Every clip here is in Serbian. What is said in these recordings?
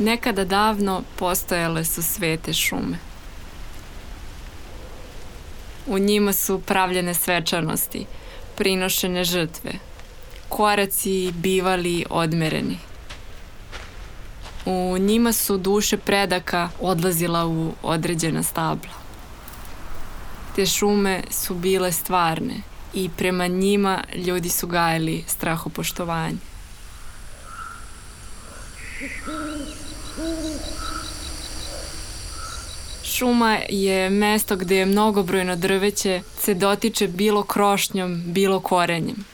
Nekada davno postojale su svete šume. U njima su pravljene svečanosti, prinošene žrtve. Koraci bivali odmereni. U njima su duše predaka odlazila u određena stabla. Te šume su bile stvarne i prema njima ljudi su gajali strahopoštovanje. Šuma je mesto gde je mnogobrojno drveće se dotiče bilo krošnjom, bilo korenjem.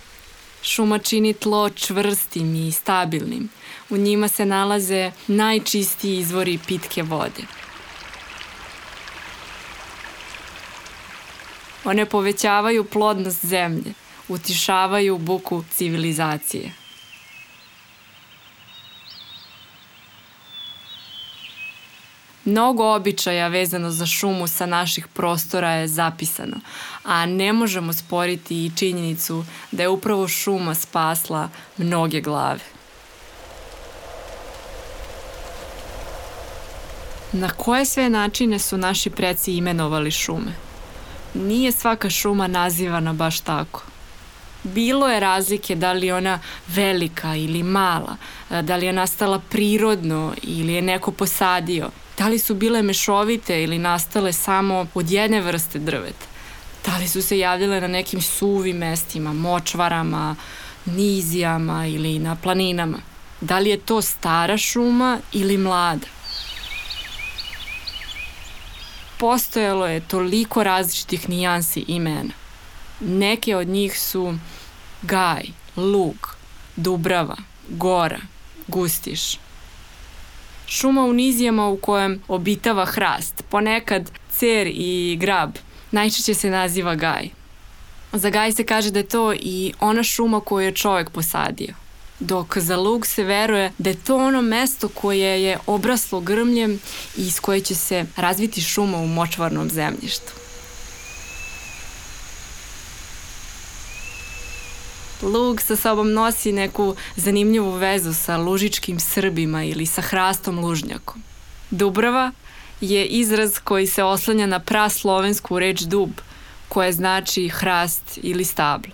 Šuma čini tlo čvrstim i stabilnim. U njima se nalaze najčistiji izvori pitke vode. One povećavaju plodnost zemlje, utišavaju buku civilizacije. Mnogo običaja vezano za šumu sa naših prostora je zapisano, a ne možemo sporiti i činjenicu da je upravo šuma spasla mnoge glave. Na koje sve načine su naši preci imenovali šume? Nije svaka šuma nazivana baš tako. Bilo je razlike da li ona velika ili mala, da li je nastala prirodno ili je neko posadio, Da li su bile mešovite ili nastale samo od jedne vrste drveta? Da li su se javljale na nekim suvim mestima, močvarama, nizijama ili na planinama? Da li je to stara šuma ili mlada? Postojalo je toliko različitih nijansi imena. Neke od njih su Gaj, Lug, Dubrava, Gora, Gustiš, šuma u nizijama u kojem obitava hrast, ponekad cer i grab, najčešće se naziva gaj. Za gaj se kaže da je to i ona šuma koju je čovek posadio. Dok za lug se veruje da je to ono mesto koje je obraslo grmljem i iz koje će se razviti šuma u močvarnom zemljištu. Lug sa sobom nosi neku zanimljivu vezu sa lužičkim Srbima ili sa hrastom lužnjakom. Dubrava je izraz koji se oslanja na praslovensku reč dub, koja znači hrast ili stablo.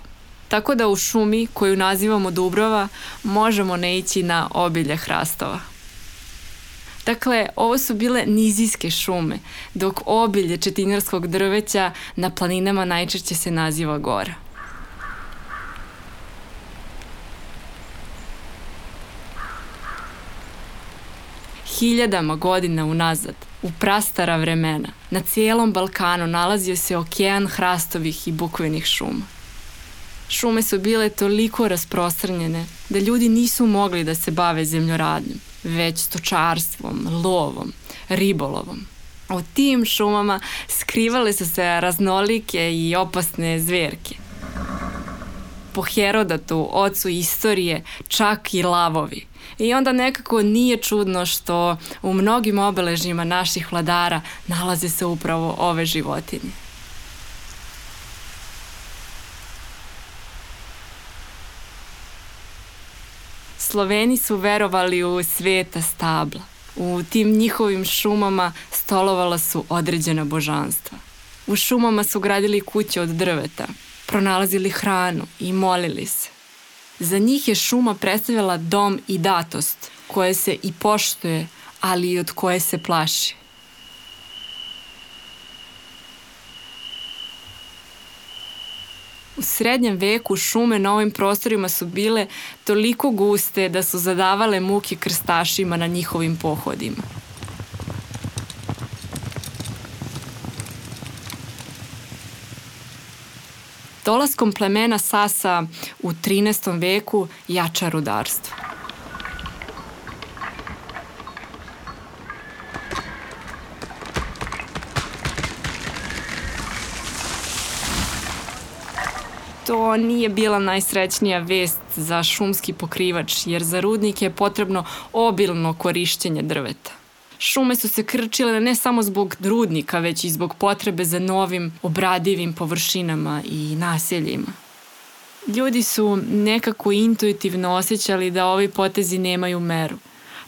Tako da u šumi koju nazivamo Dubrava možemo ne ići na obilje hrastova. Dakle, ovo su bile nizijske šume, dok obilje četinjarskog drveća na planinama najčešće se naziva gora. Hiljadama godina unazad, u prastara vremena, na cijelom Balkanu nalazio se okean hrastovih i bukvenih šuma. Šume su bile toliko rasprostranjene da ljudi nisu mogli da se bave zemljoradnjom, već stočarstvom, lovom, ribolovom. U tim šumama skrivale su se raznolike i opasne zverke. Po Herodatu, ocu istorije, čak i lavovi – I onda nekako nije čudno što u mnogim obeležjima naših vladara nalaze se upravo ove životinje. Sloveni su verovali u sveta stabla. U tim njihovim šumama stolovala su određena božanstva. U šumama su gradili kuće od drveta, pronalazili hranu i molili se. Za njih je šuma predstavljala dom i datost, koje se i poštuje, ali i od koje se plaši. U srednjem veku šume na ovim prostorima su bile toliko guste da su zadavale muke krstašima na njihovim pohodima. Dolaskom plemena Sasa u 13. veku jača rudarstvo. to nije bila najsrećnija vest za šumski pokrivač, jer za rudnik je potrebno obilno korišćenje drveta. Šume su se krčile ne samo zbog drudnika, već i zbog potrebe za novim obradivim površinama i naseljima. Ljudi su nekako intuitivno osjećali da ovi potezi nemaju meru,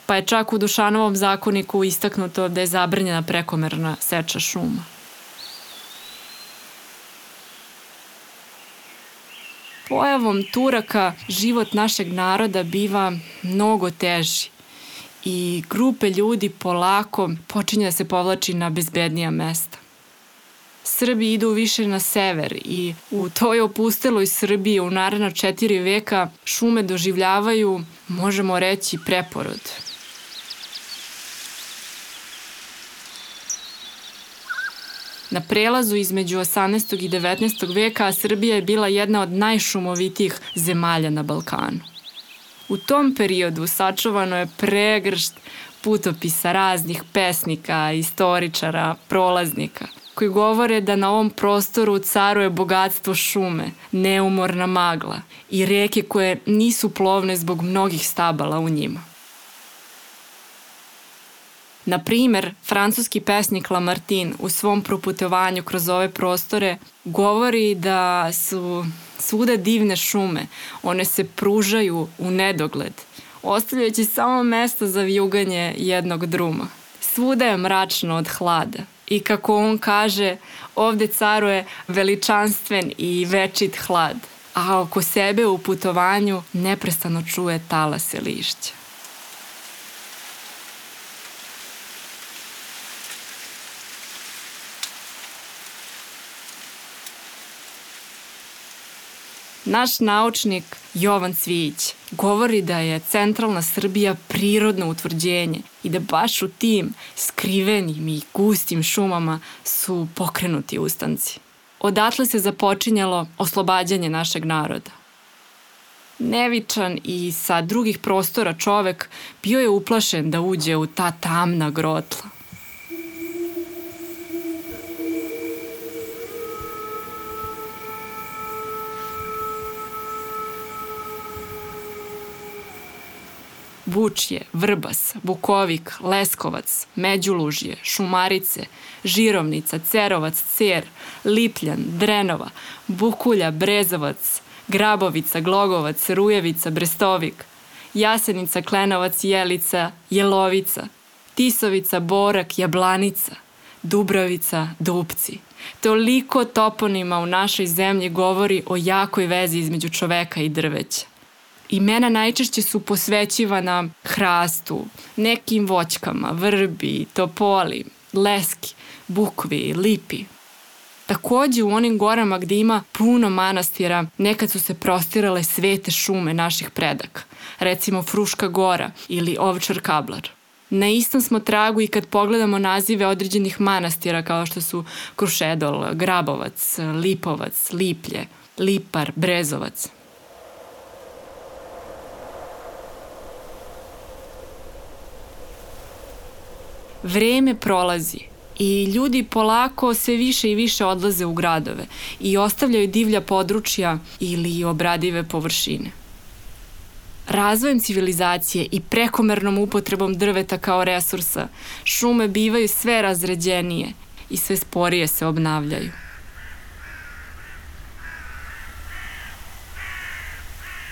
pa je čak u Dušanovom zakoniku istaknuto da je zabranjena prekomerna seča šuma. Pojavom Turaka život našeg naroda biva mnogo teži i grupe ljudi polako počinje da se povlači na bezbednija mesta. Srbi idu više na sever i u toj opusteloj Srbiji u naredna četiri veka šume doživljavaju, možemo reći, preporod. Na prelazu između 18. i 19. veka Srbija je bila jedna od najšumovitijih zemalja na Balkanu. U tom periodu sačuvano je pregršt putopisa raznih pesnika, istoričara, prolaznika, koji govore da na ovom prostoru caruje bogatstvo šume, neumorna magla i reke koje nisu plovne zbog mnogih stabala u njima. Na primer, francuski pesnik Lamartine u svom proputovanju kroz ove prostore govori da su svuda divne šume, one se pružaju u nedogled, ostavljajući samo mesto za vjuganje jednog druma. Svuda je mračno od hlada i kako on kaže, ovde caruje veličanstven i večit hlad, a oko sebe u putovanju neprestano čuje talase lišća. Naš naučnik Jovan Cvijić govori da je centralna Srbija prirodno utvrđenje i da baš u tim skrivenim i gustim šumama su pokrenuti ustanci. Odatle se započinjalo oslobađanje našeg naroda. Nevičan i sa drugih prostora čovek bio je uplašen da uđe u ta tamna grotla. Vučje, Vrbas, Bukovik, Leskovac, Međulužje, Šumarice, Žirovnica, Cerovac, Cer, Lipljan, Drenova, Bukulja, Brezovac, Grabovica, Glogovac, Rujevica, Brestovik, Jasenica, Klenovac, Jelica, Jelovica, Tisovica, Borak, Jablanica, Dubravica, Dupci. Toliko toponima u našoj zemlji govori o jakoj vezi između čoveka i drveća. Imena najčešće su posvećivana hrastu, nekim voćkama, vrbi, topoli, leski, bukvi, lipi. Takođe u onim gorama gde ima puno manastira nekad su se prostirale svete šume naših predaka, recimo Fruška gora ili Ovčar kablar. Na istom smo tragu i kad pogledamo nazive određenih manastira kao što su Krušedol, Grabovac, Lipovac, Liplje, Lipar, Brezovac. Vreme prolazi i ljudi polako sve više i više odlaze u gradove i ostavljaju divlja područja ili obradive površine. Razvojem civilizacije i prekomernom upotrebom drveta kao resursa, šume bivaju sve razređenije i sve sporije se obnavljaju.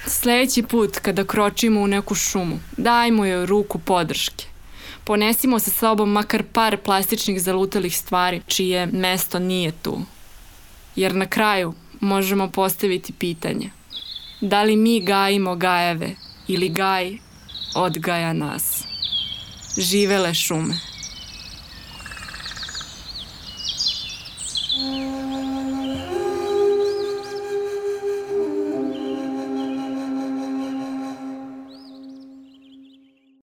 Sledeći put kada kročimo u neku šumu, dajmo joj ruku podrške ponesimo sa sobom makar par plastičnih zalutalih stvari čije mesto nije tu. Jer na kraju možemo postaviti pitanje da li mi gajimo gajeve ili gaj odgaja nas. Živele šume.